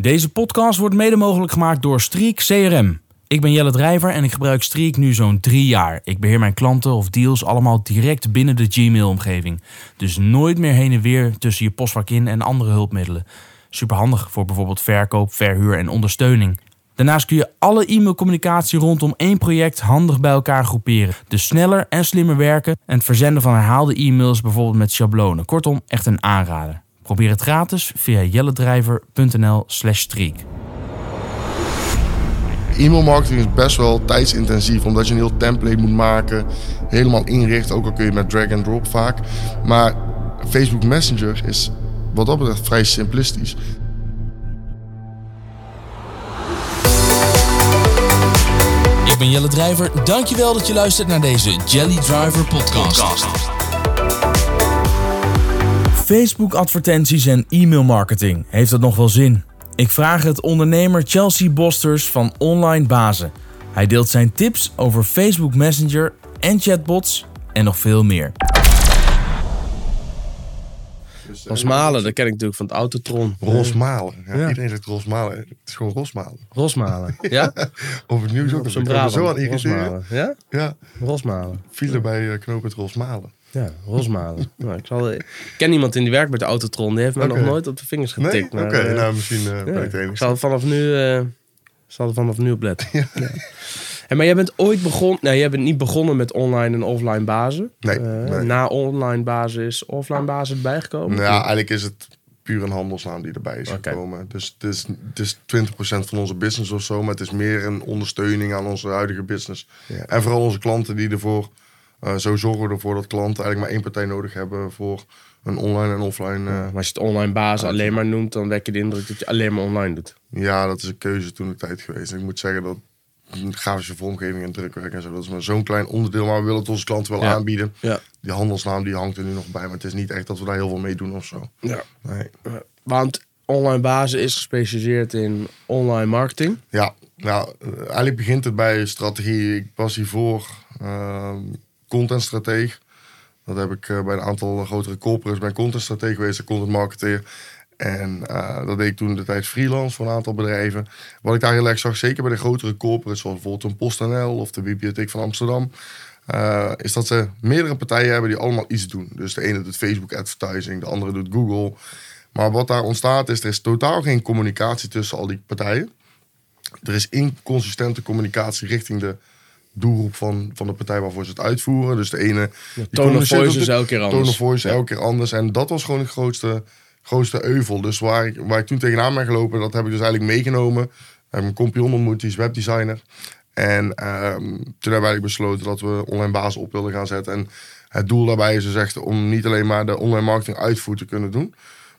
Deze podcast wordt mede mogelijk gemaakt door Streak CRM. Ik ben Jelle Drijver en ik gebruik Streak nu zo'n drie jaar. Ik beheer mijn klanten of deals allemaal direct binnen de Gmail-omgeving. Dus nooit meer heen en weer tussen je postvak in en andere hulpmiddelen. Superhandig voor bijvoorbeeld verkoop, verhuur en ondersteuning. Daarnaast kun je alle e-mailcommunicatie rondom één project handig bij elkaar groeperen. Dus sneller en slimmer werken en het verzenden van herhaalde e-mails bijvoorbeeld met schablonen. Kortom, echt een aanrader. Probeer het gratis via jelledrijver.nl slash streak. E-mailmarketing is best wel tijdsintensief, omdat je een heel template moet maken, helemaal inrichten, ook al kun je met drag and drop vaak. Maar Facebook Messenger is wat dat betreft vrij simplistisch. Ik ben Jelle Drijver. Dankjewel dat je luistert naar deze Jelly Driver podcast. Facebook advertenties en e-mailmarketing. Heeft dat nog wel zin? Ik vraag het ondernemer Chelsea Bosters van Online Bazen. Hij deelt zijn tips over Facebook Messenger en chatbots en nog veel meer. Rosmalen, dat ken ik natuurlijk van het Autotron. Rosmalen. Ja, Ja. Iedereen zegt Rosmalen. Het is gewoon Rosmalen. Rosmalen, ja? Of het nieuws ook. Zo'n zo aan irriteren. Rosmalen, ja? Ja, Rosmalen. file bij uh, knooppunt Rosmalen. Ja, Rosmalen. nou, ik, zal, ik ken iemand in die werkt bij de Autotron. Die heeft mij Oké. nog nooit op de vingers Nee? getikt. Oké, maar, eh, nou misschien ja, ben ik de ik enige. zal vanaf nu, eh, zal er vanaf nu op letten. Ja. En, maar jij bent ooit begonnen... Nee, jij bent niet begonnen met online en offline bazen. Nee, Eh, nee. Na online bazen is offline bazen erbij gekomen. Nou, eigenlijk is het puur een handelsnaam die erbij is Oké. gekomen. Dus het is, het is 20% van onze business of zo, maar het is meer een ondersteuning aan onze huidige business. Ja. En vooral onze klanten die ervoor, eh, zo zorgen we ervoor dat klanten eigenlijk maar één partij nodig hebben voor een online en offline. eh, Maar als je het online bazen alleen maar noemt, dan wek je de indruk dat je alleen maar online doet. ja, dat is een keuze toen de tijd geweest. Ik moet zeggen dat grafische vormgeving en drukwerk en zo, dat is maar zo'n klein onderdeel, maar we willen het onze klanten wel Ja. aanbieden. Ja. Die handelsnaam die hangt er nu nog bij, maar het is niet echt dat we daar heel veel mee doen of zo. ja. Nee. Want online bazen is gespecialiseerd in online marketing. Ja, nou, eh, eigenlijk begint het bij strategie. Ik was hiervoor ehm contentstrateeg. Dat heb ik eh, bij een aantal grotere corporates. Ben contentstrateeg geweest, en content marketeer. En eh, dat deed ik toen de tijd freelance voor een aantal bedrijven. Wat ik daar heel erg zag, zeker bij de grotere corporates, zoals bijvoorbeeld een PostNL of de Bibliotheek van Amsterdam, eh, is dat ze meerdere partijen hebben die allemaal iets doen. Dus de ene doet Facebook advertising, de andere doet Google. Maar wat daar ontstaat is, er is totaal geen communicatie tussen al die partijen. Er is inconsistente communicatie richting de doelgroep van, van de partij waarvoor ze het uitvoeren. Dus de ene... die Tone of voice is elke keer anders. Tone of voice elke keer anders. En dat was gewoon het grootste, grootste euvel. Dus waar ik, waar ik toen tegenaan ben gelopen, dat heb ik dus eigenlijk meegenomen. Heb een compagnon ontmoet, die is webdesigner. En ehm, toen hebben eigenlijk besloten dat we online basis op wilden gaan zetten. En het doel daarbij is dus echt om niet alleen maar de online marketing uitvoer te kunnen doen.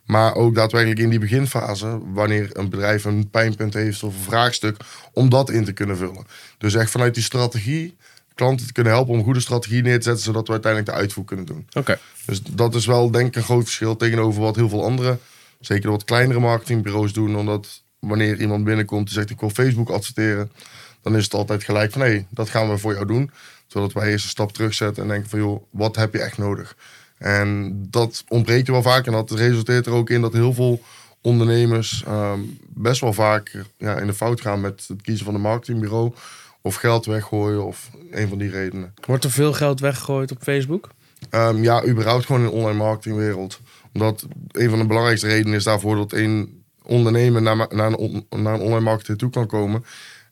Maar ook daadwerkelijk in die beginfase, wanneer een bedrijf een pijnpunt heeft of een vraagstuk, om dat in te kunnen vullen. Dus echt vanuit die strategie klanten te kunnen helpen om een goede strategie neer te zetten, zodat we uiteindelijk de uitvoer kunnen doen. Oké. Dus dat is wel denk ik een groot verschil tegenover wat heel veel andere, zeker wat kleinere marketingbureaus doen. Omdat wanneer iemand binnenkomt en zegt ik wil Facebook adverteren, dan is het altijd gelijk van hé, dat gaan we voor jou doen. Zodat wij eerst een stap terugzetten en denken van joh, wat heb je echt nodig? En dat ontbreekt je wel vaak en dat resulteert er ook in dat heel veel ondernemers ehm, best wel vaak ja, in de fout gaan met het kiezen van een marketingbureau. Of geld weggooien of een van die redenen. Wordt er veel geld weggegooid op Facebook? Ehm, ja, überhaupt gewoon in de online marketingwereld. Omdat een van de belangrijkste redenen is daarvoor dat een ondernemer naar, naar, een, naar een online marketeer toe kan komen.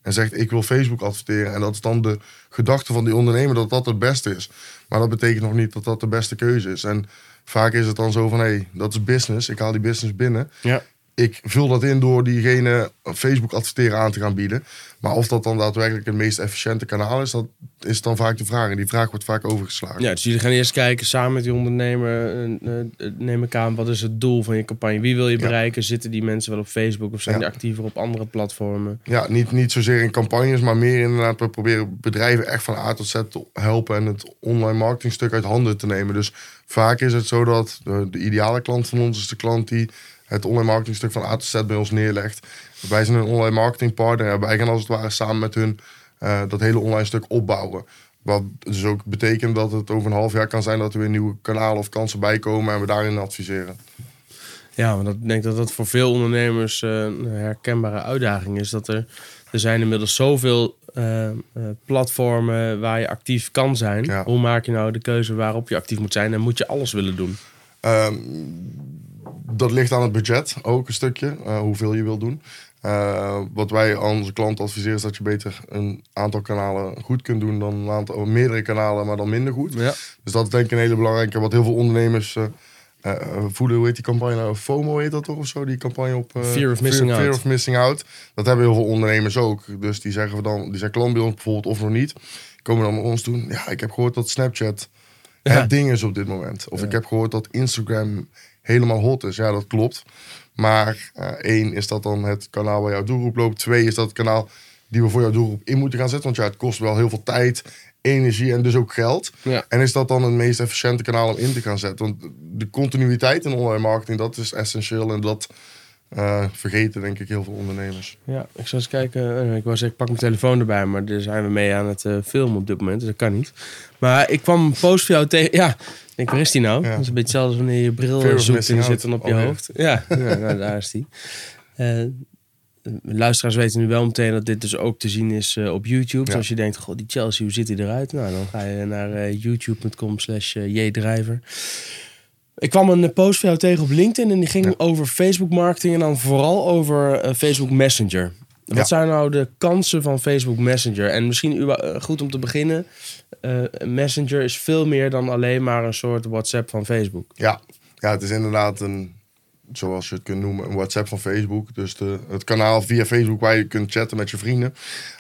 En zegt ik wil Facebook adverteren. En dat is dan de gedachte van die ondernemer dat dat het beste is. Maar dat betekent nog niet dat dat de beste keuze is. En vaak is het dan zo van hé, hey, dat is business. Ik haal die business binnen. Ja. Ik vul dat in door diegene Facebook adverteren aan te gaan bieden. Maar of dat dan daadwerkelijk het meest efficiënte kanaal is, dat is dan vaak de vraag. En die vraag wordt vaak overgeslagen. Ja, dus jullie gaan eerst kijken samen met die ondernemer. eh, eh, neem ik aan, wat is het doel van je campagne? Wie wil je Ja. bereiken? Zitten die mensen wel op Facebook of zijn Ja. die actiever op andere platformen? Ja, niet, niet zozeer in campagnes, maar meer inderdaad. We proberen bedrijven echt van A tot Z te helpen en het online marketingstuk uit handen te nemen. Dus vaak is het zo dat de, de ideale klant van ons is de klant die het online marketingstuk van A tot Z bij ons neerlegt. Wij zijn een online marketingpartner en wij gaan als het ware samen met hun eh, dat hele online stuk opbouwen. Wat dus ook betekent dat het over een half jaar kan zijn dat er weer nieuwe kanalen of kansen bijkomen en we daarin adviseren. Ja, want ik denk dat dat voor veel ondernemers eh, een herkenbare uitdaging is. Dat er, er zijn inmiddels zoveel eh, platformen waar je actief kan zijn. Ja. Hoe maak je nou de keuze waarop je actief moet zijn? En moet je alles willen doen? Ehm, dat ligt aan het budget ook een stukje, eh, hoeveel je wil doen. Eh, wat wij aan onze klanten adviseren is dat je beter een aantal kanalen goed kunt doen dan een aantal, meerdere kanalen, maar dan minder goed. Ja. Dus dat is denk ik een hele belangrijke. Wat heel veel ondernemers eh, voelen, hoe heet die campagne nou? FOMO heet dat toch of zo? Die campagne op... eh, Fear of missing fear, out. of missing out. Dat hebben heel veel ondernemers ook. Dus die zeggen we dan, die zijn klant bij ons bijvoorbeeld of nog niet. Komen dan naar ons doen. Ja, ik heb gehoord dat Snapchat Ja. het ding is op dit moment. Of ik heb gehoord dat Instagram helemaal hot is. Ja, dat klopt. Maar eh, één, is dat dan het kanaal waar jouw doelgroep loopt. Twee, is dat het kanaal die we voor jouw doelgroep in moeten gaan zetten. Want ja, het kost wel heel veel tijd, energie en dus ook geld. Ja. En is dat dan het meest efficiënte kanaal om in te gaan zetten? Want de continuïteit in online marketing, dat is essentieel. En dat eh, vergeten denk ik heel veel ondernemers. Ja, ik zal eens kijken. Eh, Ik was ik pak mijn telefoon erbij, maar daar zijn we mee aan het eh, filmen op dit moment, dus dat kan niet. Maar ik kwam een post van jou tegen. Ja, ik denk, waar is die nou? Ja. Dat is een beetje hetzelfde als wanneer je bril zoekt en die zit dan op je Oh, hoofd. Ja, ja nou, daar is die. Luisteraars weten nu wel meteen dat dit dus ook te zien is op YouTube. Dus als je denkt, god, die Chelsea, hoe ziet hij eruit? Nou, dan ga je naar youtube.com slash jdrijver. Ik kwam een post van jou tegen op LinkedIn en die ging Ja. over Facebook marketing en dan vooral over eh, Facebook Messenger. Wat Ja. zijn nou de kansen van Facebook Messenger? En misschien eh, goed om te beginnen, eh, Messenger is veel meer dan alleen maar een soort WhatsApp van Facebook. Ja, ja het is inderdaad een, zoals je het kunt noemen, een WhatsApp van Facebook. Dus de, het kanaal via Facebook waar je kunt chatten met je vrienden.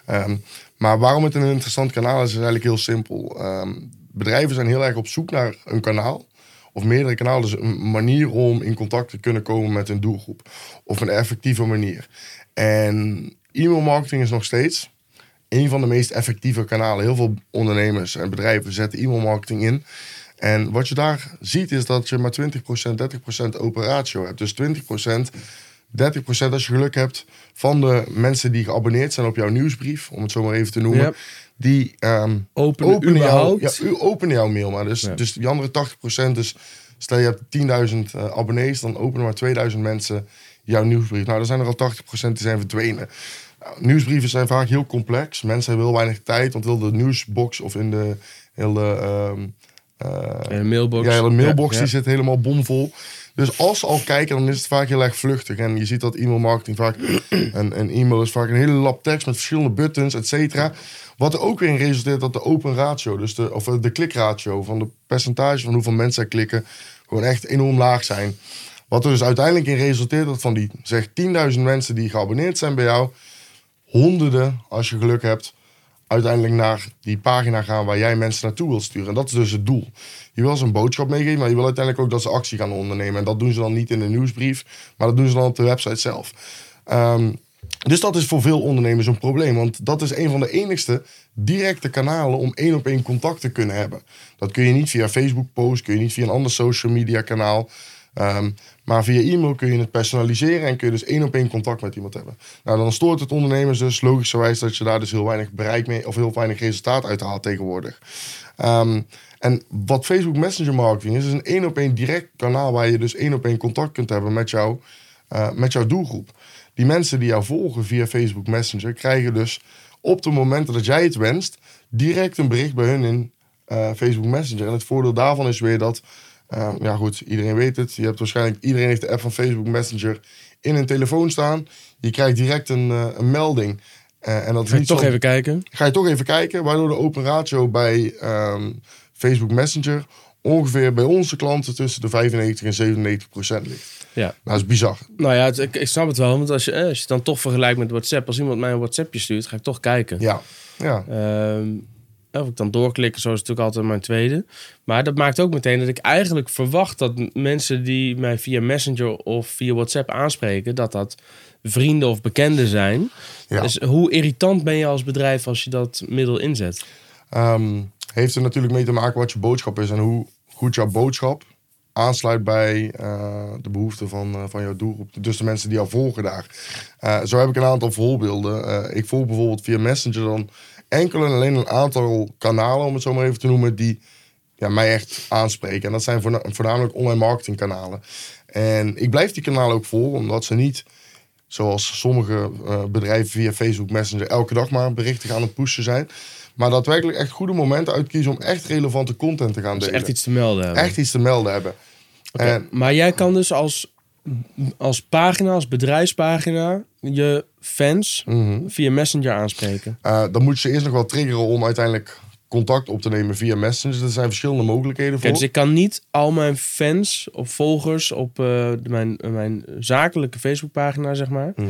Ehm, maar waarom het een interessant kanaal is, is eigenlijk heel simpel. Ehm, bedrijven zijn heel erg op zoek naar een kanaal. Of meerdere kanalen, dus een manier om in contact te kunnen komen met hun doelgroep. Of een effectieve manier. En e-mailmarketing is nog steeds een van de meest effectieve kanalen. Heel veel ondernemers en bedrijven zetten e-mailmarketing in. En wat je daar ziet is dat je maar 20%, 30% open ratio hebt. Dus 20%, 30% als je geluk hebt van de mensen die geabonneerd zijn op jouw nieuwsbrief, om het zo maar even te noemen, die ehm, Openen, openen, jouw, ja, u openen jouw mail maar. Dus, dus die andere 80%, dus stel je hebt 10.000 eh, abonnees, dan openen maar 2000 mensen jouw nieuwsbrief. Nou, dan zijn er al 80% die zijn verdwenen. Nou, nieuwsbrieven zijn vaak heel complex. Mensen hebben heel weinig tijd, want heel de nieuwsbox of in de hele, eh, Eh, mailbox. ja, hele mailbox die zit helemaal bomvol. Dus als ze al kijken, dan is het vaak heel erg vluchtig. En je ziet dat e-mailmarketing vaak... Een, een e-mail is vaak een hele lap tekst met verschillende buttons, et cetera. Wat er ook weer in resulteert dat de open ratio, dus de, of eh, de klikratio van de percentage van hoeveel mensen er klikken, gewoon echt enorm laag zijn. Wat er dus uiteindelijk in resulteert dat van die zeg 10.000 mensen die geabonneerd zijn bij jou, honderden, als je geluk hebt, uiteindelijk naar die pagina gaan waar jij mensen naartoe wilt sturen. En dat is dus het doel. Je wil ze een boodschap meegeven, maar je wil uiteindelijk ook dat ze actie gaan ondernemen. En dat doen ze dan niet in de nieuwsbrief, maar dat doen ze dan op de website zelf. Ehm, dus dat is voor veel ondernemers een probleem. Want dat is een van de enigste directe kanalen om één op één contact te kunnen hebben. Dat kun je niet via Facebook post, kun je niet via een ander social media kanaal. Ehm, maar via e-mail kun je het personaliseren en kun je dus één op één contact met iemand hebben. Nou, dan stoort het ondernemers dus logischerwijs dat je daar dus heel weinig bereik mee of heel weinig resultaat uit haalt tegenwoordig. Ehm, en wat Facebook Messenger marketing is, is een één op één direct kanaal waar je dus één op één contact kunt hebben met, eh, met jouw doelgroep. Die mensen die jou volgen via Facebook Messenger krijgen dus op de momenten dat jij het wenst, direct een bericht bij hun in eh, Facebook Messenger. En het voordeel daarvan is weer dat, eh, ja goed, iedereen weet het. Je hebt waarschijnlijk, iedereen heeft de app van Facebook Messenger in een telefoon staan. Je krijgt direct een, eh, een melding. Eh, en dat Ga je toch zo- even kijken? ga je toch even kijken, waardoor de open ratio bij ehm, Facebook Messenger ongeveer bij onze klanten tussen de 95 en 97 procent ligt. Ja. Nou, dat is bizar. Nou ja, ik, ik snap het wel. Want als je, als je het dan toch vergelijkt met WhatsApp. Als iemand mij een WhatsAppje stuurt, ga ik toch kijken. Ja, ja. Ehm, of ik dan doorklikken, zo is natuurlijk altijd mijn tweede. Maar dat maakt ook meteen dat ik eigenlijk verwacht dat mensen die mij via Messenger of via WhatsApp aanspreken, dat dat vrienden of bekenden zijn. Ja. Dus hoe irritant ben je als bedrijf als je dat middel inzet? Ehm, heeft er natuurlijk mee te maken wat je boodschap is en hoe goed jouw boodschap aansluit bij eh, de behoeften van, eh, van jouw doelgroep. Dus de mensen die jou volgen daar. Eh, zo heb ik een aantal voorbeelden. Ik volg bijvoorbeeld via Messenger dan enkel en alleen een aantal kanalen, om het zo maar even te noemen, die ja, mij echt aanspreken. En dat zijn voorna- voornamelijk online marketingkanalen. En ik blijf die kanalen ook volgen, omdat ze niet, zoals sommige eh, bedrijven via Facebook Messenger, elke dag maar berichten gaan pushen zijn. Maar daadwerkelijk echt goede momenten uitkiezen om echt relevante content te gaan Dus delen. echt iets te melden hebben. Echt iets te melden hebben. En Maar jij kan dus als, als pagina, als bedrijfspagina, je fans Mhm. via Messenger aanspreken. eh, dan moet je ze eerst nog wel triggeren om uiteindelijk contact op te nemen via Messenger. Er zijn verschillende mogelijkheden voor. Kijk, dus ik kan niet al mijn fans of volgers op eh, mijn, mijn zakelijke Facebookpagina, zeg maar. Mhm.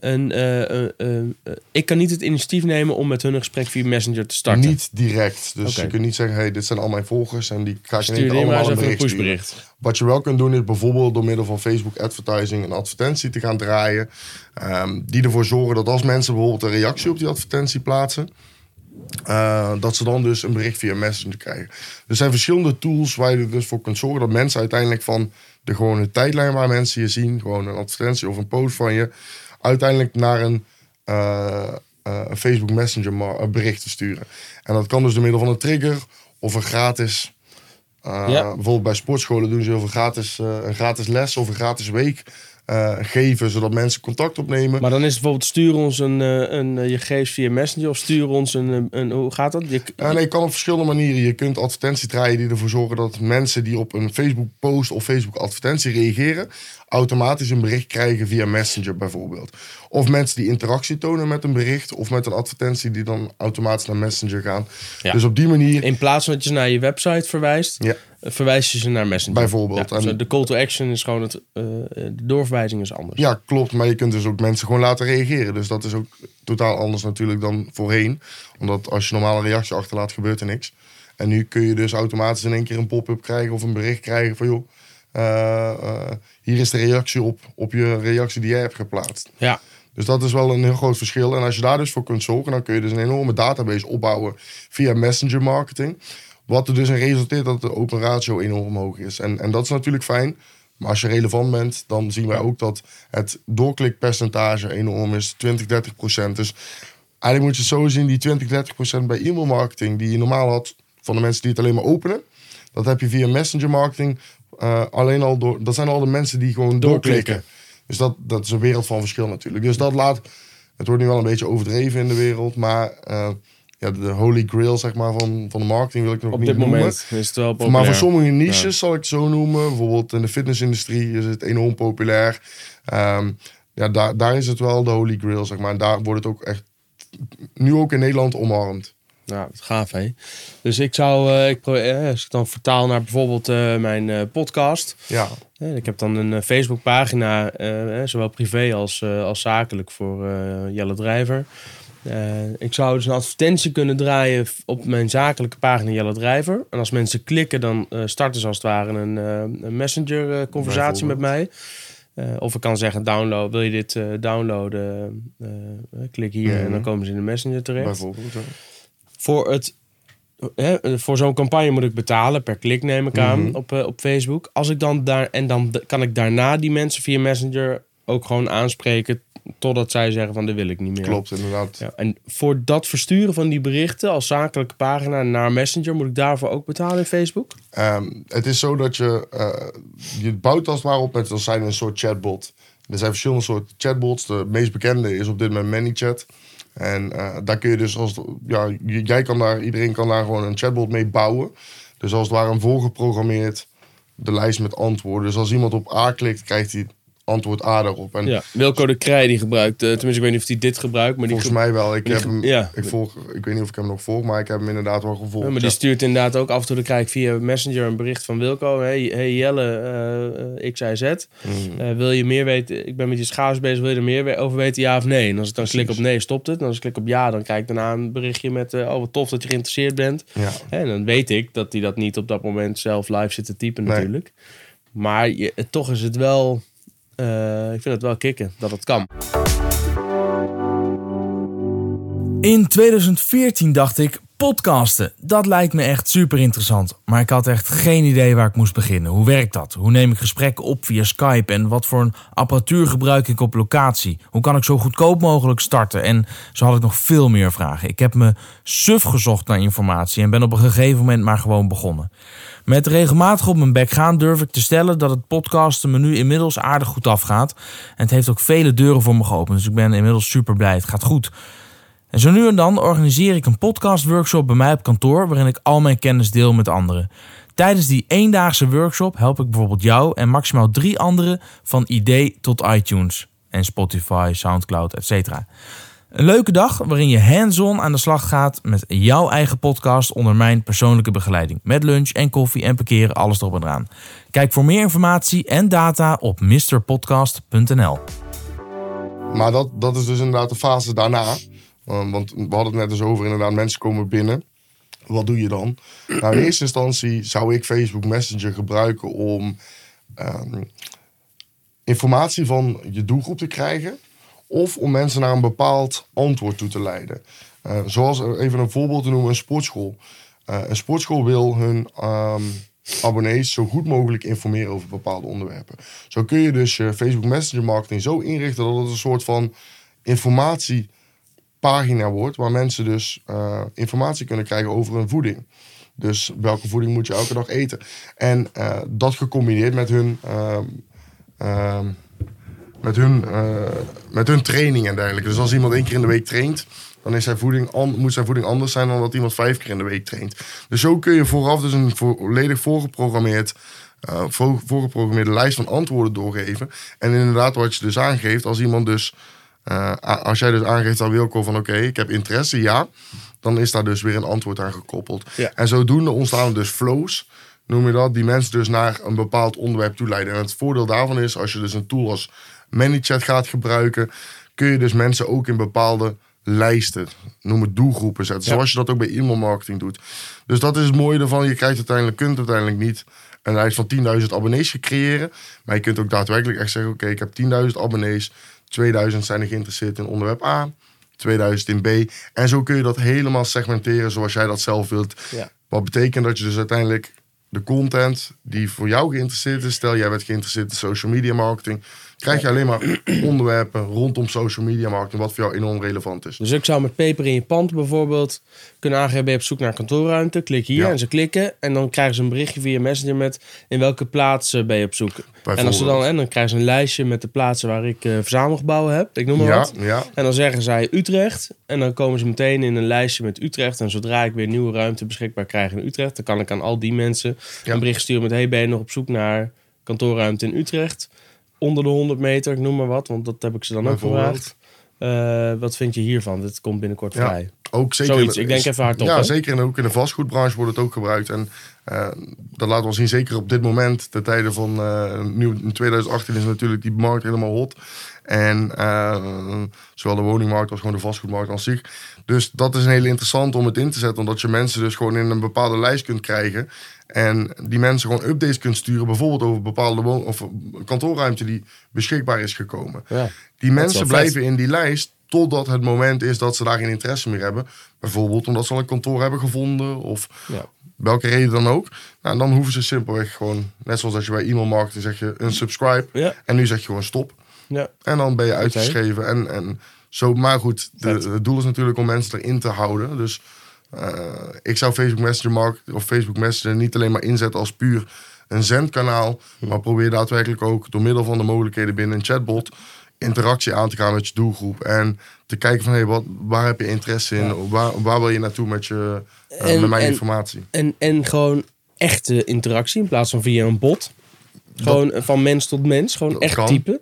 Eh, eh, eh, ik kan niet het initiatief nemen om met hun een gesprek via Messenger te starten. Niet direct. Dus je kunt niet zeggen, hey, dit zijn al mijn volgers en die ga ik maar allemaal een bericht pushbericht. Wat je wel kunt doen is bijvoorbeeld door middel van Facebook advertising een advertentie te gaan draaien. ehm, die ervoor zorgen dat als mensen bijvoorbeeld een reactie op die advertentie plaatsen. dat ze dan dus een bericht via Messenger krijgen. Er zijn verschillende tools waar je er dus voor kunt zorgen dat mensen uiteindelijk van de gewone tijdlijn waar mensen je zien, gewoon een advertentie of een post van je, uiteindelijk naar een, eh, eh, een Facebook Messenger bericht te sturen. En dat kan dus door middel van een trigger of een gratis uh, Ja. Bijvoorbeeld bij sportscholen doen ze heel veel gratis, eh, een gratis les of een gratis week eh, geven, zodat mensen contact opnemen. Maar dan is het bijvoorbeeld stuur ons een, eh, een, eh, je gegevens via Messenger of stuur ons een, een, hoe gaat dat? Je, nee, kan op verschillende manieren. Je kunt advertenties draaien die ervoor zorgen dat mensen die op een Facebook post of Facebook advertentie reageren, automatisch een bericht krijgen via Messenger bijvoorbeeld. Of mensen die interactie tonen met een bericht of met een advertentie die dan automatisch naar Messenger gaan. Ja. Dus op die manier, In plaats van dat je naar je website verwijst, ja, verwijs je ze naar Messenger. Bijvoorbeeld. Ja, En- dus de call to action is gewoon het, eh, de doorverwijzing is anders. ja, klopt. Maar je kunt dus ook mensen gewoon laten reageren. Dus dat is ook totaal anders natuurlijk dan voorheen. Omdat als je normaal een reactie achterlaat, gebeurt er niks. En nu kun je dus automatisch in één keer een pop-up krijgen of een bericht krijgen van joh, eh, eh, hier is de reactie op, op je reactie die jij hebt geplaatst. Ja. Dus dat is wel een heel groot verschil. En als je daar dus voor kunt zorgen, dan kun je dus een enorme database opbouwen via messenger marketing. Wat er dus in resulteert dat de open ratio enorm hoog is. En, en dat is natuurlijk fijn. Maar als je relevant bent, dan zien wij ook dat het doorklikpercentage enorm is. 20, 30 procent. Dus eigenlijk moet je het zo zien, die 20, 30 procent bij e-mail marketing... die je normaal had van de mensen die het alleen maar openen... dat heb je via messenger marketing eh, alleen al door... Dat zijn al de mensen die gewoon Doorklikken. doorklikken. Dus dat, dat is een wereld van verschil natuurlijk. Dus dat laat... Het wordt nu wel een beetje overdreven in de wereld, maar... eh, ja, de holy grail zeg maar, van, van de marketing wil ik nog Op niet dit noemen. moment is het wel populair. Maar voor sommige niches zal ik het zo noemen. Bijvoorbeeld in de fitnessindustrie is het enorm populair. Ehm, ja, daar, daar is het wel de holy grail, zeg maar. En daar wordt het ook echt nu ook in Nederland omarmd. Ja, gaaf hè. Dus ik zou, eh, ik, pro- eh, als ik dan vertaal naar bijvoorbeeld eh, mijn podcast. Ja, ik heb dan een Facebookpagina, zowel privé als, als zakelijk voor Jelle Drijver. Eh, ik zou dus een advertentie kunnen draaien op mijn zakelijke pagina Jelle Drijver. En als mensen klikken, dan eh, starten ze als het ware een, eh, een messenger eh, conversatie met mij. Of ik kan zeggen, download, wil je dit downloaden? Klik hier en dan Mhm. komen ze in de messenger terecht. bijvoorbeeld. ja. Voor, het, voor zo'n campagne moet ik betalen per klik, neem ik aan, Mhm. op, eh, op Facebook. Als ik dan daar, en dan kan ik daarna die mensen via Messenger ook gewoon aanspreken. Totdat zij zeggen van, dit wil ik niet meer. Klopt, inderdaad. Ja, en voor dat versturen van die berichten als zakelijke pagina naar Messenger, moet ik daarvoor ook betalen in Facebook? Ehm, het is zo dat je, eh, je bouwt als het ware op met als zijn een soort chatbot. Er zijn verschillende soorten chatbots. De meest bekende is op dit moment ManyChat. En eh, daar kun je dus, als, het- ja, jij kan daar, iedereen kan daar gewoon een chatbot mee bouwen. Dus als het ware een voorgeprogrammeerd de lijst met antwoorden. Dus als iemand op A klikt, krijgt hij antwoord A daarop. En Ja. Wilco de Krij die gebruikt, eh, tenminste ik weet niet of hij dit gebruikt, maar die, volgens ge- mij wel. Ik, heb hem, ja. ik, volg, ik weet niet of ik hem nog volg, maar ik heb hem inderdaad wel gevolgd. Ja, maar die stuurt inderdaad ook af en toe, dan krijg ik via Messenger een bericht van Wilco. Hey, hey Jelle, eh, X, Y, Z. Eh, wil je meer weten? Ik ben met je schaars bezig. Wil je er meer over weten? Ja of nee? En als ik dan klik op nee, stopt het. En als ik klik op ja, dan krijg ik daarna een berichtje met... oh, wat tof dat je geïnteresseerd bent. Ja. En dan weet ik dat hij dat niet op dat moment zelf live zit te typen Nee. natuurlijk. Maar je, toch is het wel... eh, ik vind het wel kicken dat het kan. In 2014 dacht ik, Podcasten, dat lijkt me echt super interessant. Maar ik had echt geen idee waar ik moest beginnen. Hoe werkt dat? Hoe neem ik gesprekken op via Skype? En wat voor een apparatuur gebruik ik op locatie? Hoe kan ik zo goedkoop mogelijk starten? En zo had ik nog veel meer vragen. Ik heb me suf gezocht naar informatie en ben op een gegeven moment maar gewoon begonnen. Met regelmatig op mijn bek gaan durf ik te stellen dat het podcasten me nu inmiddels aardig goed afgaat. En het heeft ook vele deuren voor me geopend. Dus ik ben inmiddels super blij. Het gaat goed. En zo nu en dan organiseer ik een podcastworkshop bij mij op kantoor waarin ik al mijn kennis deel met anderen. Tijdens die eendaagse workshop help ik bijvoorbeeld jou en maximaal drie anderen van idee tot iTunes en Spotify, SoundCloud, etc. Een leuke dag waarin je hands-on aan de slag gaat met jouw eigen podcast onder mijn persoonlijke begeleiding. Met lunch en koffie en parkeren, alles erop en eraan. Kijk voor meer informatie en data op mrpodcast.nl. Maar dat, dat is dus inderdaad de fase daarna. Um, want we hadden het net eens over, inderdaad, mensen komen binnen. Wat doe je dan? Nou, in eerste instantie zou ik Facebook Messenger gebruiken om um, informatie van je doelgroep te krijgen. Of om mensen naar een bepaald antwoord toe te leiden. Uh, zoals even een voorbeeld te noemen, een sportschool. Uh, een sportschool wil hun um, abonnees zo goed mogelijk informeren over bepaalde onderwerpen. Zo kun je dus je Facebook Messenger marketing zo inrichten dat het een soort van informatie pagina wordt waar mensen dus uh, informatie kunnen krijgen over hun voeding. Dus welke voeding moet je elke dag eten? En uh, dat gecombineerd met hun, uh, met, hun, met hun training en dergelijke. Dus als iemand één keer in de week traint, dan is zijn voeding moet zijn voeding anders zijn dan dat iemand vijf keer in de week traint. Dus zo kun je vooraf dus een volledig voorgeprogrammeerd voor, voorgeprogrammeerde lijst van antwoorden doorgeven. En inderdaad, wat je dus aangeeft, als iemand dus uh, als jij dus aangeeft aan Wilco van oké, okay, ik heb interesse, ja. Dan is daar dus weer een antwoord aan gekoppeld. Ja. En zodoende ontstaan dus flows, noem je dat, die mensen dus naar een bepaald onderwerp toe leiden. En het voordeel daarvan is, als je dus een tool als ManyChat gaat gebruiken, kun je dus mensen ook in bepaalde lijsten, noem het doelgroepen zetten. Ja. Zoals je dat ook bij e-mail marketing doet. Dus dat is het mooie ervan. Je krijgt uiteindelijk, kunt uiteindelijk niet een lijst van 10.000 abonnees creëren. Maar je kunt ook daadwerkelijk echt zeggen, oké, okay, ik heb 10.000 abonnees 2000 zijn er geïnteresseerd in onderwerp A, 2000 in B. En zo kun je dat helemaal segmenteren zoals jij dat zelf wilt. Ja. Wat betekent dat je dus uiteindelijk de content die voor jou geïnteresseerd is, stel jij bent geïnteresseerd in social media marketing, krijg je alleen maar onderwerpen rondom social media marketing, wat voor jou enorm relevant is. Dus ik zou met peper in je pand bijvoorbeeld kunnen aangeven, ben je op zoek naar kantoorruimte, klik hier Ja. en ze klikken en dan krijgen ze een berichtje via Messenger met in welke plaats eh, ben je op zoek. En, als ze dan, en dan krijgen ze een lijstje met de plaatsen waar ik eh, verzamelgebouwen heb, ik noem maar Ja, wat. ja, En dan zeggen zij Utrecht. En dan komen ze meteen in een lijstje met Utrecht. En zodra ik weer nieuwe ruimte beschikbaar krijg in Utrecht, dan kan ik aan al die mensen een bericht sturen met: Hey, ben je nog op zoek naar kantoorruimte in Utrecht? Onder de 100 meter, ik noem maar wat, want dat heb ik ze dan ook gevraagd. Eh, wat vind je hiervan? Dit komt binnenkort Ja. vrij. Ook zeker. Zoiets. Ik denk even hardop, Ja, hè? zeker. En ook in de vastgoedbranche wordt het ook gebruikt. En eh, dat laat wel zien, zeker op dit moment, de tijden van eh, nu in 2018 is natuurlijk die markt helemaal hot. En eh, zowel de woningmarkt als gewoon de vastgoedmarkt aan zich. Dus dat is een hele interessant om het in te zetten. Omdat je mensen dus gewoon in een bepaalde lijst kunt krijgen. En die mensen gewoon updates kunt sturen. Bijvoorbeeld over bepaalde of kantoorruimte die beschikbaar is gekomen. Ja. Die mensen vet. blijven in die lijst totdat het moment is dat ze daar geen interesse meer hebben. Bijvoorbeeld omdat ze al een kantoor hebben gevonden of Ja. welke reden dan ook. Nou, dan hoeven ze simpelweg gewoon, net zoals als je bij e-mail marketing zeg je een subscribe. Ja. En nu zeg je gewoon stop. Ja. En dan ben je uitgeschreven. En, en zo, maar goed, de, het doel is natuurlijk om mensen erin te houden. Dus eh, ik zou Facebook Messenger market, of Facebook Messenger niet alleen maar inzetten als puur een zendkanaal. Maar probeer daadwerkelijk ook door middel van de mogelijkheden binnen een chatbot interactie aan te gaan met je doelgroep. En te kijken van, hé, wat, waar heb je interesse in? Waar, waar wil je naartoe met, je, eh, En- met mijn en- informatie? En, en gewoon echte interactie in plaats van via een bot. Gewoon van mens tot mens. Gewoon echt kan. typen.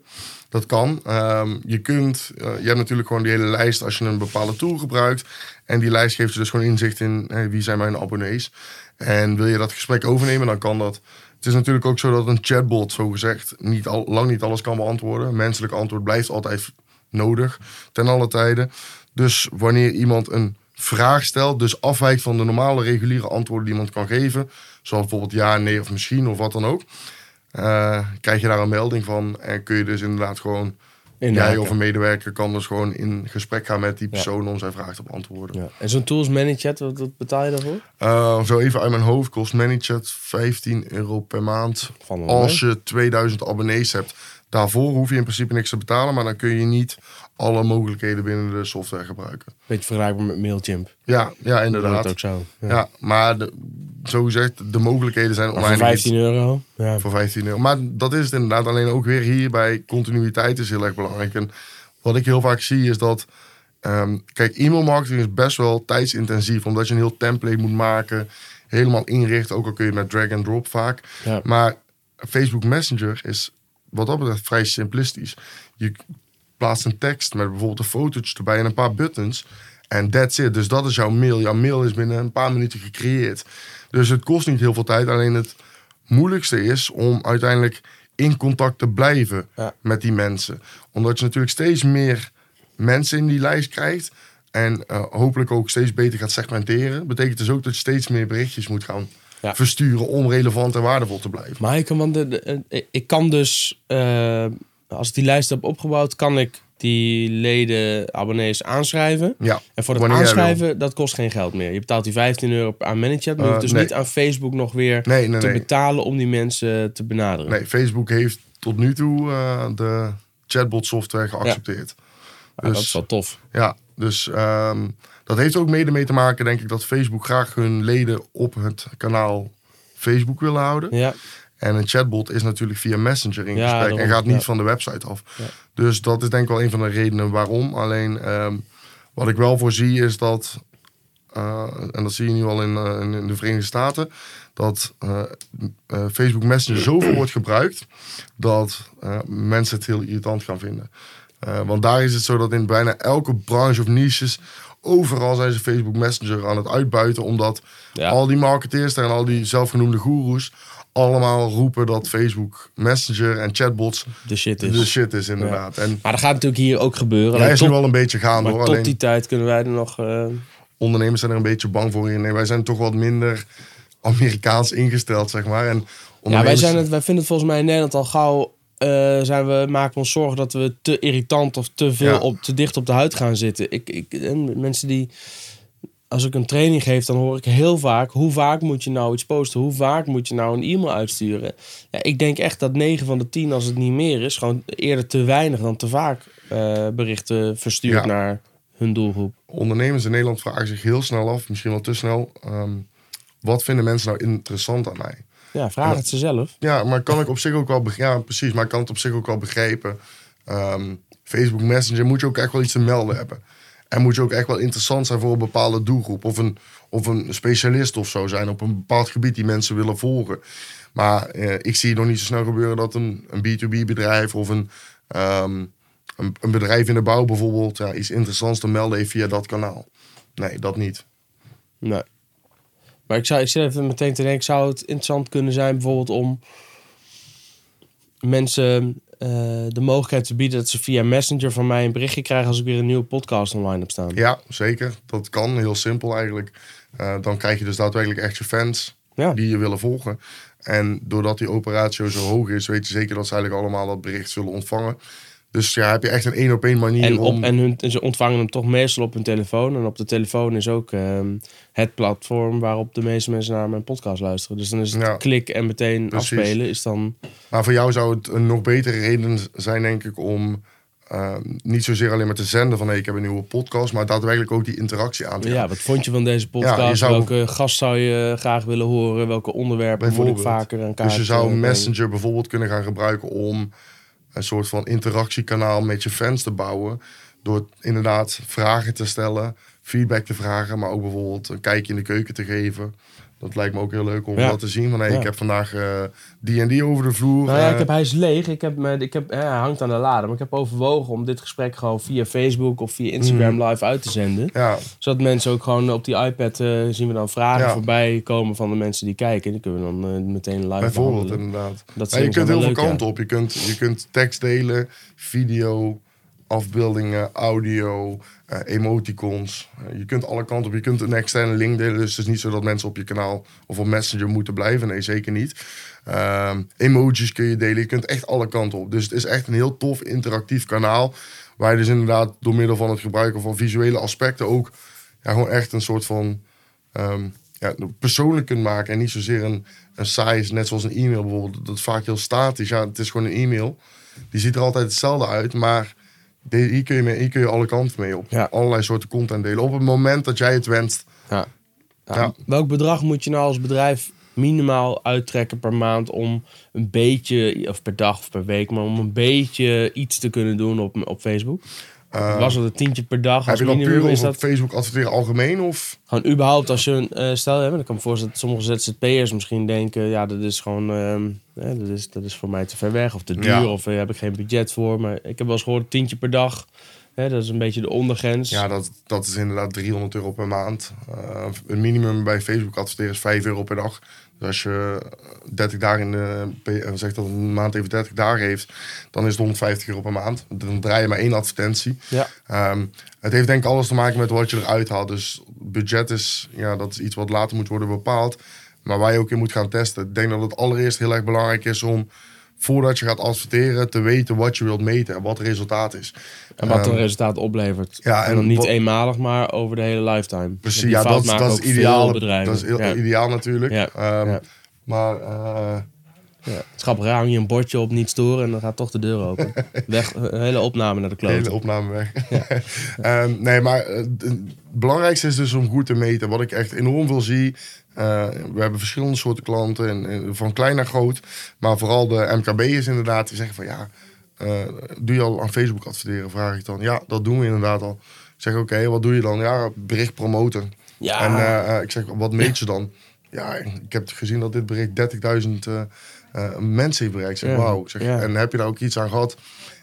Dat kan. Ehm, je kunt, eh, je hebt natuurlijk gewoon die hele lijst als je een bepaalde tool gebruikt. En die lijst geeft je dus gewoon inzicht in hey, wie zijn mijn abonnees. En wil je dat gesprek overnemen, dan kan dat. Het is natuurlijk ook zo dat een chatbot, zo gezegd, niet al, lang niet alles kan beantwoorden. Menselijk antwoord blijft altijd nodig, ten alle tijden. Dus wanneer iemand een vraag stelt, dus afwijkt van de normale reguliere antwoorden die iemand kan geven, zoals bijvoorbeeld ja, nee of misschien of wat dan ook, eh, krijg je daar een melding van en kun je dus inderdaad gewoon jij of een medewerker kan dus gewoon in gesprek gaan met die persoon om zijn vraag te beantwoorden. Ja. En zo'n tools ManyChat, wat, wat betaal je daarvoor? Eh, zo even uit mijn hoofd kost ManyChat 15 euro per maand. Van Als je 2000 abonnees hebt. Daarvoor hoef je in principe niks te betalen, maar dan kun je niet alle mogelijkheden binnen de software gebruiken. Beetje vergelijkbaar met Mailchimp. Ja, ja Dat inderdaad. ook zo. Ja. Ja, maar de, zo gezegd, de mogelijkheden zijn Maar voor oneindig. 15 euro. Ja. Voor 15 euro. Maar dat is het inderdaad. Alleen ook weer hier bij continuïteit is heel erg belangrijk. En wat ik heel vaak zie is dat... ehm, kijk, e-mail marketing is best wel tijdsintensief. Omdat je een heel template moet maken. Helemaal inrichten. Ook al kun je met drag and drop vaak. Ja. Maar Facebook Messenger is wat dat betreft vrij simplistisch. Je plaatst een tekst met bijvoorbeeld een fotootje erbij en een paar buttons. En that's it. Dus dat is jouw mail. Jouw mail is binnen een paar minuten gecreëerd. Dus het kost niet heel veel tijd. Alleen het moeilijkste is om uiteindelijk in contact te blijven Ja. met die mensen. Omdat je natuurlijk steeds meer mensen in die lijst krijgt. En eh, hopelijk ook steeds beter gaat segmenteren. Betekent dus ook dat je steeds meer berichtjes moet gaan Ja. versturen om relevant en waardevol te blijven. Maar ik kan, want de, de- eh, ik kan dus, eh, als ik die lijst heb opgebouwd, kan ik die leden, abonnees aanschrijven. Ja, En voor het aanschrijven, dat kost geen geld meer. Je betaalt die 15 euro aan ManyChat, maar je Eh, hoeft dus nee. niet aan Facebook nog weer Nee, nee, te nee. betalen om die mensen te benaderen. Nee, Facebook heeft tot nu toe eh, de chatbot software geaccepteerd. Maar dat dus- is wel tof. Ja, dus ehm, dat heeft ook mede mee te maken, denk ik, dat Facebook graag hun leden op het kanaal Facebook willen houden. Ja, En een chatbot is natuurlijk via Messenger in Ja, gesprek en gaat niet ja. van de website af. Ja. Dus dat is denk ik wel een van de redenen waarom. Alleen ehm, wat ik wel voorzie is dat, eh, en dat zie je nu al in, eh, in- de Verenigde Staten, dat eh, Facebook Messenger zoveel wordt gebruikt dat mensen het heel irritant gaan vinden. Want daar is het zo dat in bijna elke branche of niches, overal zijn ze Facebook Messenger aan het uitbuiten, omdat Ja. al die marketeers en al die zelfgenoemde goeroes allemaal roepen dat Facebook Messenger en chatbots de shit is. de shit is inderdaad. En Maar dat gaat natuurlijk hier ook gebeuren. hij is tot, nu wel een beetje gaande hoor. tot Alleen die tijd kunnen wij er nog... eh, ondernemers zijn er een beetje bang voor. Nee, wij zijn toch wat minder Amerikaans ingesteld, zeg maar. En Ja, wij, zijn het, wij vinden het volgens mij in Nederland al gauw. Eh, zijn we, maken we ons zorgen dat we te irritant of te veel Ja. op, te dicht op de huid gaan zitten. Ik, ik, en mensen die. Als ik een training geef, dan hoor ik heel vaak: hoe vaak moet je nou iets posten? Hoe vaak moet je nou een e-mail uitsturen? Ja, ik denk echt dat 9 van de 10, als het niet meer is, gewoon eerder te weinig dan te vaak eh, berichten verstuurt Ja. naar hun doelgroep. ondernemers in Nederland vragen zich heel snel af, misschien wel te snel, ehm, wat vinden mensen nou interessant aan mij? Ja, vraag het ze zelf. Ja, maar kan ik op zich ook wel begrijpen. Ja, precies, maar ik kan het op zich ook wel begrijpen. Ehm, Facebook Messenger moet je ook echt wel iets te melden hebben. En moet je ook echt wel interessant zijn voor een bepaalde doelgroep. Of een, of een specialist of zo zijn op een bepaald gebied die mensen willen volgen. Maar eh, ik zie nog niet zo snel gebeuren dat een, een B2B bedrijf of een, ehm, een, een bedrijf in de bouw bijvoorbeeld ja, iets interessants te melden heeft via dat kanaal. Nee, dat niet. Nee. Maar ik, zou, ik zit even meteen te denken, zou het interessant kunnen zijn bijvoorbeeld om mensen eh, de mogelijkheid te bieden dat ze via Messenger van mij een berichtje krijgen als ik weer een nieuwe podcast online heb staan. Ja, zeker. Dat kan. Heel simpel eigenlijk. Eh, dan krijg je dus daadwerkelijk echt je fans Ja. die je willen volgen. En doordat die operatie zo hoog is, weet je zeker dat ze eigenlijk allemaal dat bericht zullen ontvangen. Dus ja, heb je echt een één op één manier En, om... op, en, hun, en ze ontvangen hem toch meestal op hun telefoon. En op de telefoon is ook ehm, het platform waarop de meeste mensen naar mijn podcast luisteren. Dus dan is het Ja. klik en meteen Precies. afspelen. Is dan, Maar voor jou zou het een nog betere reden zijn, denk ik, om eh, niet zozeer alleen maar te zenden van hey, ik heb een nieuwe podcast, maar daadwerkelijk ook die interactie aan te gaan. ja, wat vond je van deze podcast? Ja, zou- Welke gast zou je graag willen horen? Welke onderwerpen moet ik vaker aan kaart Dus je zou? Messenger bijvoorbeeld kunnen gaan gebruiken om een soort van interactiekanaal met je fans te bouwen. Door inderdaad vragen te stellen, feedback te vragen, maar ook bijvoorbeeld een kijkje in de keuken te geven. Dat lijkt me ook heel leuk om Ja. dat te zien. Van hey, Ja. ik heb vandaag eh, die en die over de vloer. Nou ja, eh, ik heb, hij is leeg. Ik heb, me- ik heb, ja, hij hangt aan de lade. Maar ik heb overwogen om dit gesprek gewoon via Facebook of via Instagram Mhm. live uit te zenden. ja, Zodat mensen ook gewoon op die iPad eh, zien we dan vragen Ja. voorbij komen van de mensen die kijken. Die kunnen we dan eh, meteen live bijvoorbeeld behandelen. inderdaad. Dat je kunt heel veel kanten op. Je kunt, je kunt tekst delen, video, afbeeldingen, audio, eh, emoticons. Eh, je kunt alle kanten op. Je kunt een externe link delen. Dus het is niet zo dat mensen op je kanaal of op Messenger moeten blijven. Nee, zeker niet. Ehm, emojis kun je delen. Je kunt echt alle kanten op. Dus het is echt een heel tof interactief kanaal. Waar je dus inderdaad door middel van het gebruiken van visuele aspecten ook ja, gewoon echt een soort van ehm, ja, persoonlijk kunt maken. En niet zozeer een, een saai, net zoals een e-mail bijvoorbeeld. Dat is vaak heel statisch. Ja, het is gewoon een e-mail. Die ziet er altijd hetzelfde uit, maar hier, kun je mee, hier kun je alle kanten mee op. Ja. Allerlei soorten content delen. Op het moment dat jij het wenst. Ja. Ja, Ja. Welk bedrag moet je nou als bedrijf minimaal uittrekken per maand om een beetje, of per dag of per week, maar om een beetje iets te kunnen doen op, op Facebook? Eh, Was het een tientje per dag heb je dan puur op dat Facebook adverteren algemeen? Of? gewoon überhaupt als je een eh, stel hebt? Dan kan ik me voorstellen dat sommige ZZP'ers misschien denken, ja, dat is gewoon, ehm, hè, dat, is, dat is voor mij te ver weg of te duur Ja. of daar heb ik geen budget voor. Maar ik heb wel eens gehoord, tientje per dag, hè, dat is een beetje de ondergrens. Ja, dat, dat is inderdaad 300 euro per maand. Eh een minimum bij Facebook adverteren is 5 euro per dag. Dus als je 30 dagen in de, P- eh, zeg dat een maand even 30 dagen heeft, dan is het 150 euro per maand. Dan draai je maar één advertentie. Ja. Ehm, het heeft denk ik alles te maken met wat je eruit haalt. Dus budget is, ja, dat is iets wat later moet worden bepaald. Maar waar je ook in moet gaan testen. Ik denk dat het allereerst heel erg belangrijk is om, voordat je gaat adverteren, te weten wat je wilt meten en wat het resultaat is. En wat een Ehm, resultaat oplevert. ja, en, en dan niet eenmalig, maar over de hele lifetime. Precies, Die ja, dat, dat is ideaal. Dat is heel ja. ideaal natuurlijk. Ja, Ehm. Maar eh, Ja. Is hang je een bordje op niet storen en dan gaat toch de deur open. Weg, een hele opname naar de de hele kloot. opname weg. Ehm, nee, maar eh, het belangrijkste is dus om goed te meten. Wat ik echt enorm veel zie. eh, we hebben verschillende soorten klanten, en, en van klein naar groot. Maar vooral de MKB'ers inderdaad, die zeggen van ja, eh, doe je al aan Facebook adverteren? Vraag ik dan. Ja, dat doen we inderdaad al. Ik zeg oké, wat doe je dan? Ja, bericht promoten. Ja, En eh, eh, ik zeg, wat meet je dan? Ja, ik heb gezien dat dit bericht 30.000 eh, eh, mensen heeft bereikt. Ik zeg, wauw. Zeg. En heb je daar ook iets aan gehad?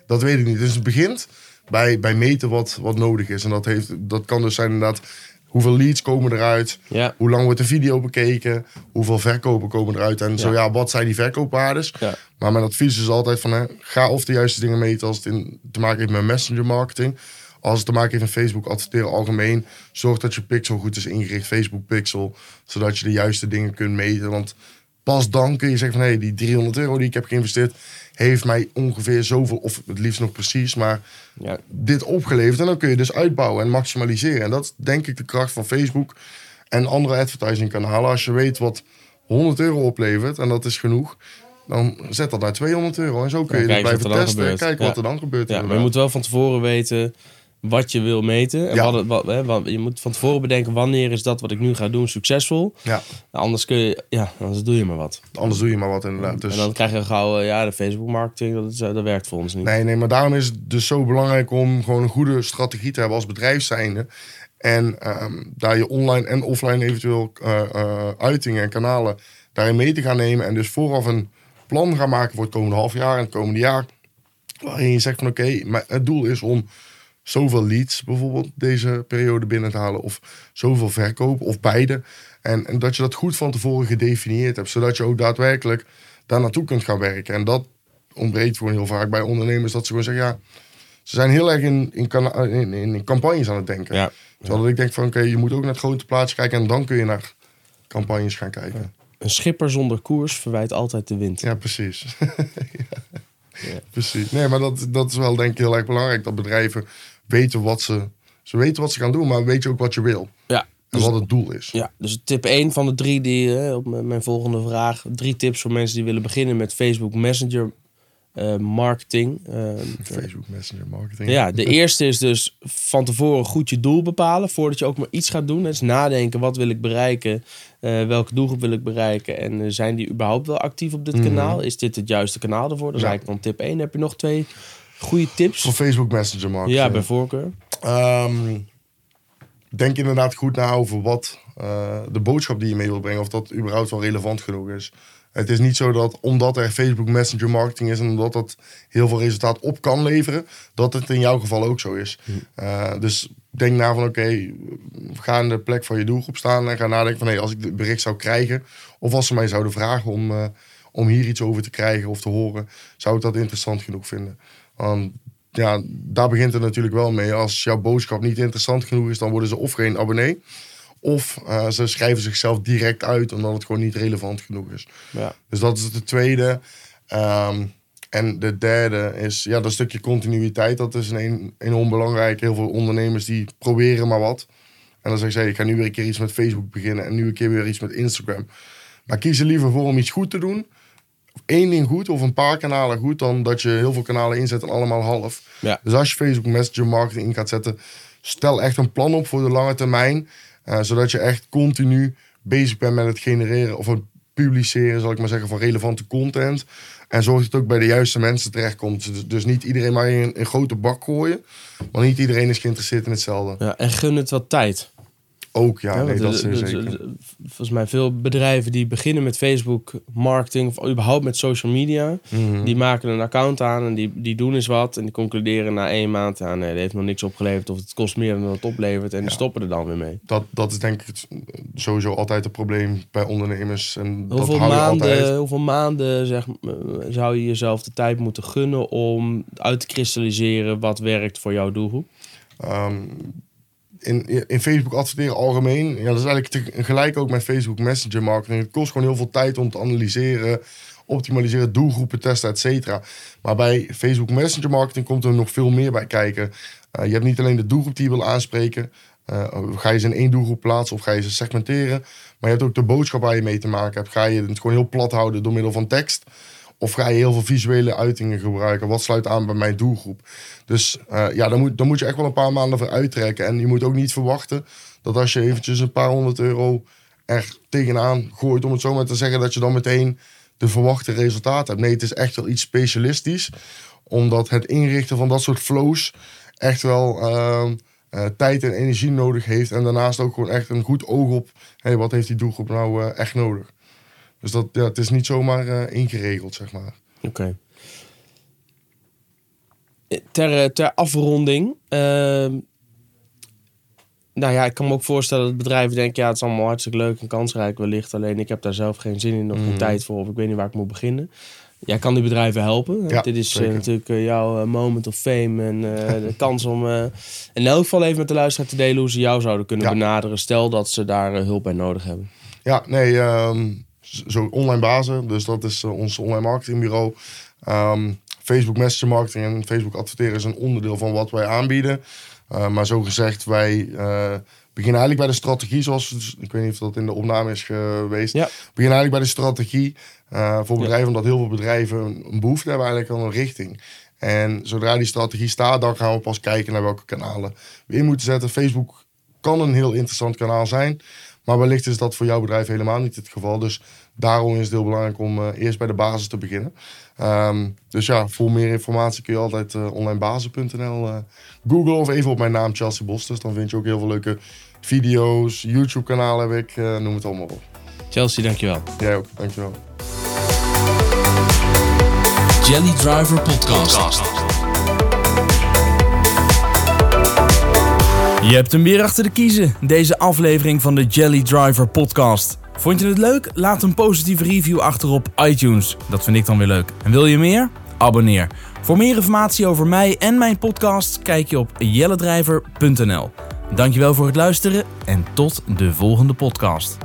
Dat weet ik niet. Dus het begint bij, bij meten wat, wat nodig is. En dat, heeft, dat kan dus zijn inderdaad... Hoeveel leads komen eruit? ja. Hoe lang wordt de video bekeken? Hoeveel verkopen komen eruit? En zo Ja. ja, wat zijn die verkoopwaardes? Ja. Maar mijn advies is altijd van... Hè, ga of de juiste dingen meten als het in, te maken heeft met messenger marketing. Als het te maken heeft met Facebook adverteren algemeen. Zorg dat je pixel goed is ingericht. Facebook pixel. Zodat je de juiste dingen kunt meten. Want pas dan kun je zeggen van... Hé, die 300 euro die ik heb geïnvesteerd... heeft mij ongeveer zoveel... of het liefst nog precies... maar ja. dit opgeleverd. En dan kun je dus uitbouwen en maximaliseren. En dat is denk ik de kracht van Facebook en andere advertising kanalen. Als je weet wat 100 euro oplevert en dat is genoeg, dan zet dat naar 200 euro. En zo kun je Ja, het blijven testen en kijken Ja. wat er dan gebeurt. Ja, maar je moet wel van tevoren weten wat je wil meten. En Ja. wat hè, wat- je moet van tevoren bedenken wanneer is dat wat ik nu ga doen succesvol. Ja, Anders, kun je, ja, anders doe je maar wat. anders doe je maar wat inderdaad. Dus, En dan krijg je gauw, ja, de Facebook marketing, dat, is, eh, dat werkt voor ons niet. Nee, nee, maar daarom is het dus zo belangrijk om gewoon een goede strategie te hebben als bedrijf zijnde. En ehm, daar je online en offline eventueel eh, eh, uitingen en kanalen daarin mee te gaan nemen. En dus vooraf een plan gaan maken voor het komende half jaar en het komende jaar. Waarin je zegt van oké, maar het doel is om zoveel leads bijvoorbeeld deze periode binnen te halen. Of zoveel verkopen of beide. En, en dat je dat goed van tevoren gedefinieerd hebt. Zodat je ook daadwerkelijk daar naartoe kunt gaan werken. En dat ontbreekt gewoon heel vaak bij ondernemers. Dat ze gewoon zeggen ja, ze zijn heel erg in, in, in, in campagnes aan het denken. Ja. Terwijl ik denk van oké, je moet ook naar het grote plaatje kijken. En dan kun je naar campagnes gaan kijken. Een schipper zonder koers verwijt altijd de wind. Ja, precies. ja. Precies. Nee, maar dat, dat is wel denk ik heel erg belangrijk. Dat bedrijven weten wat ze... Ze weten wat ze gaan doen, maar weet je ook wat je wil. Ja, En dus, wat het doel is. ja, dus tip 1 van de drie, die, eh, op mijn volgende vraag. Drie tips voor mensen die willen beginnen met Facebook Messenger eh, marketing. Eh, Facebook Messenger marketing. Ja, de eerste is dus van tevoren goed je doel bepalen voordat je ook maar iets gaat doen. Dus nadenken, wat wil ik bereiken? Welke doelgroep wil ik bereiken? En zijn die überhaupt wel actief op dit Mhm. kanaal? Is dit het juiste kanaal ervoor? Dat is Ja. eigenlijk dan tip 1. Heb je nog twee goede tips? Voor Facebook Messenger marketing. Ja, bij voorkeur. Ehm, denk inderdaad goed na over wat eh, de boodschap die je mee wilt brengen, of dat überhaupt wel relevant genoeg is. Het is niet zo dat omdat er Facebook Messenger marketing is en omdat dat heel veel resultaat op kan leveren, dat het in jouw geval ook zo is. Eh, dus denk na van oké, ga in de plek van je doelgroep staan en ga nadenken van hé, als ik dit bericht zou krijgen, of als ze mij zouden vragen om, eh, om hier iets over te krijgen of te horen, zou ik dat interessant genoeg vinden. Want ja, daar begint het natuurlijk wel mee. Als jouw boodschap niet interessant genoeg is, dan worden ze of geen abonnee. Of uh, ze schrijven zichzelf direct uit omdat het gewoon niet relevant genoeg is. Ja. Dus dat is de tweede. Um, en de derde is ja, dat stukje continuïteit. Dat is een, enorm belangrijk. Heel veel ondernemers die proberen maar wat. En dan zeggen ze, ik ga nu weer een keer iets met Facebook beginnen. En nu een keer weer iets met Instagram. Maar kies er liever voor om iets goed te doen. Één ding goed of een paar kanalen goed. Dan dat je heel veel kanalen inzet en allemaal half. Ja. Dus als je Facebook Messenger marketing in gaat zetten. Stel echt een plan op voor de lange termijn. Uh, zodat je echt continu bezig bent met het genereren of het publiceren, zal ik maar zeggen, van relevante content. En zorg dat het ook bij de juiste mensen terechtkomt. Dus, dus niet iedereen maar in een, grote bak gooien. Want niet iedereen is geïnteresseerd in hetzelfde. Ja, en gun het wat tijd. Ook, ja. nee, dat is zeker. Volgens mij veel bedrijven die beginnen met Facebook marketing... of überhaupt met social media... Mhm. die maken een account aan en die, die doen eens wat... en die concluderen na één maand... ja, nee, dat heeft nog niks opgeleverd... of het kost meer dan het oplevert... en die stoppen er dan weer mee. Dat, dat is denk ik sowieso altijd het probleem bij ondernemers. En hoeveel, dat maanden, altijd. hoeveel maanden zeg, zou je jezelf de tijd moeten gunnen... om uit te kristalliseren wat werkt voor jouw doelgroep? Um, in, in Facebook adverteren algemeen, ja, dat is eigenlijk gelijk ook met Facebook Messenger marketing. Het kost gewoon heel veel tijd om te analyseren, optimaliseren, doelgroepen testen, et cetera. Maar bij Facebook Messenger marketing komt er nog veel meer bij kijken. Uh, je hebt niet alleen de doelgroep die je wil aanspreken. Uh, ga je ze in één doelgroep plaatsen of ga je ze segmenteren. Maar je hebt ook de boodschap waar je mee te maken hebt. Ga je het gewoon heel plat houden door middel van tekst. Of ga je heel veel visuele uitingen gebruiken? Wat sluit aan bij mijn doelgroep? Dus uh, ja, dan moet, dan moet je echt wel een paar maanden voor uittrekken. En je moet ook niet verwachten dat als je eventjes een paar honderd euro er tegenaan gooit, om het zo maar te zeggen, dat je dan meteen de verwachte resultaten hebt. Nee, het is echt wel iets specialistisch. Omdat het inrichten van dat soort flows echt wel uh, uh, tijd en energie nodig heeft. En daarnaast ook gewoon echt een goed oog op, hey, wat heeft die doelgroep nou uh, echt nodig? Dus dat, ja, het is niet zomaar uh, ingeregeld, zeg maar. Oké. Okay. Ter, ter afronding. Uh, nou ja, ik kan me ook voorstellen dat bedrijven denken... ja, het is allemaal hartstikke leuk en kansrijk wellicht. Alleen ik heb daar zelf geen zin in of geen mm. tijd voor... of ik weet niet waar ik moet beginnen. Jij kan die bedrijven helpen. Ja, Dit is natuurlijk uh, jouw moment of fame. En de kans om in elk geval even met de luisteraar te delen... hoe ze jou zouden kunnen Ja. benaderen. Stel dat ze daar hulp bij nodig hebben. Ja, nee, um, zo online bazen. Dus dat is uh, ons online marketingbureau. Um, Facebook Messenger Marketing en Facebook adverteren is een onderdeel van wat wij aanbieden. Uh, maar zo gezegd, wij uh, beginnen eigenlijk bij de strategie, zoals ik weet niet of dat in de opname is geweest. Ja. We beginnen eigenlijk bij de strategie uh, voor bedrijven, ja. omdat heel veel bedrijven een behoefte hebben eigenlijk aan een richting. En zodra die strategie staat, dan gaan we pas kijken naar welke kanalen we in moeten zetten. Facebook kan een heel interessant kanaal zijn. Maar wellicht is dat voor jouw bedrijf helemaal niet het geval. Dus daarom is het heel belangrijk om uh, eerst bij de basis te beginnen. Um, dus ja, voor meer informatie kun je altijd uh, onlinebasis.nl uh, googlen of even op mijn naam Chelsea Bostes. Dan vind je ook heel veel leuke video's, YouTube kanaal heb ik, uh, noem het allemaal op. Chelsea, dankjewel. Jij ook, dankjewel. Jelly Driver Podcast. Je hebt hem weer achter de kiezen, deze aflevering van de Jelly Driver podcast. Vond je het leuk? Laat een positieve review achter op iTunes. Dat vind ik dan weer leuk. En wil je meer? Abonneer. Voor meer informatie over mij en mijn podcast kijk je op jelledrijver.nl. Dankjewel voor het luisteren en tot de volgende podcast.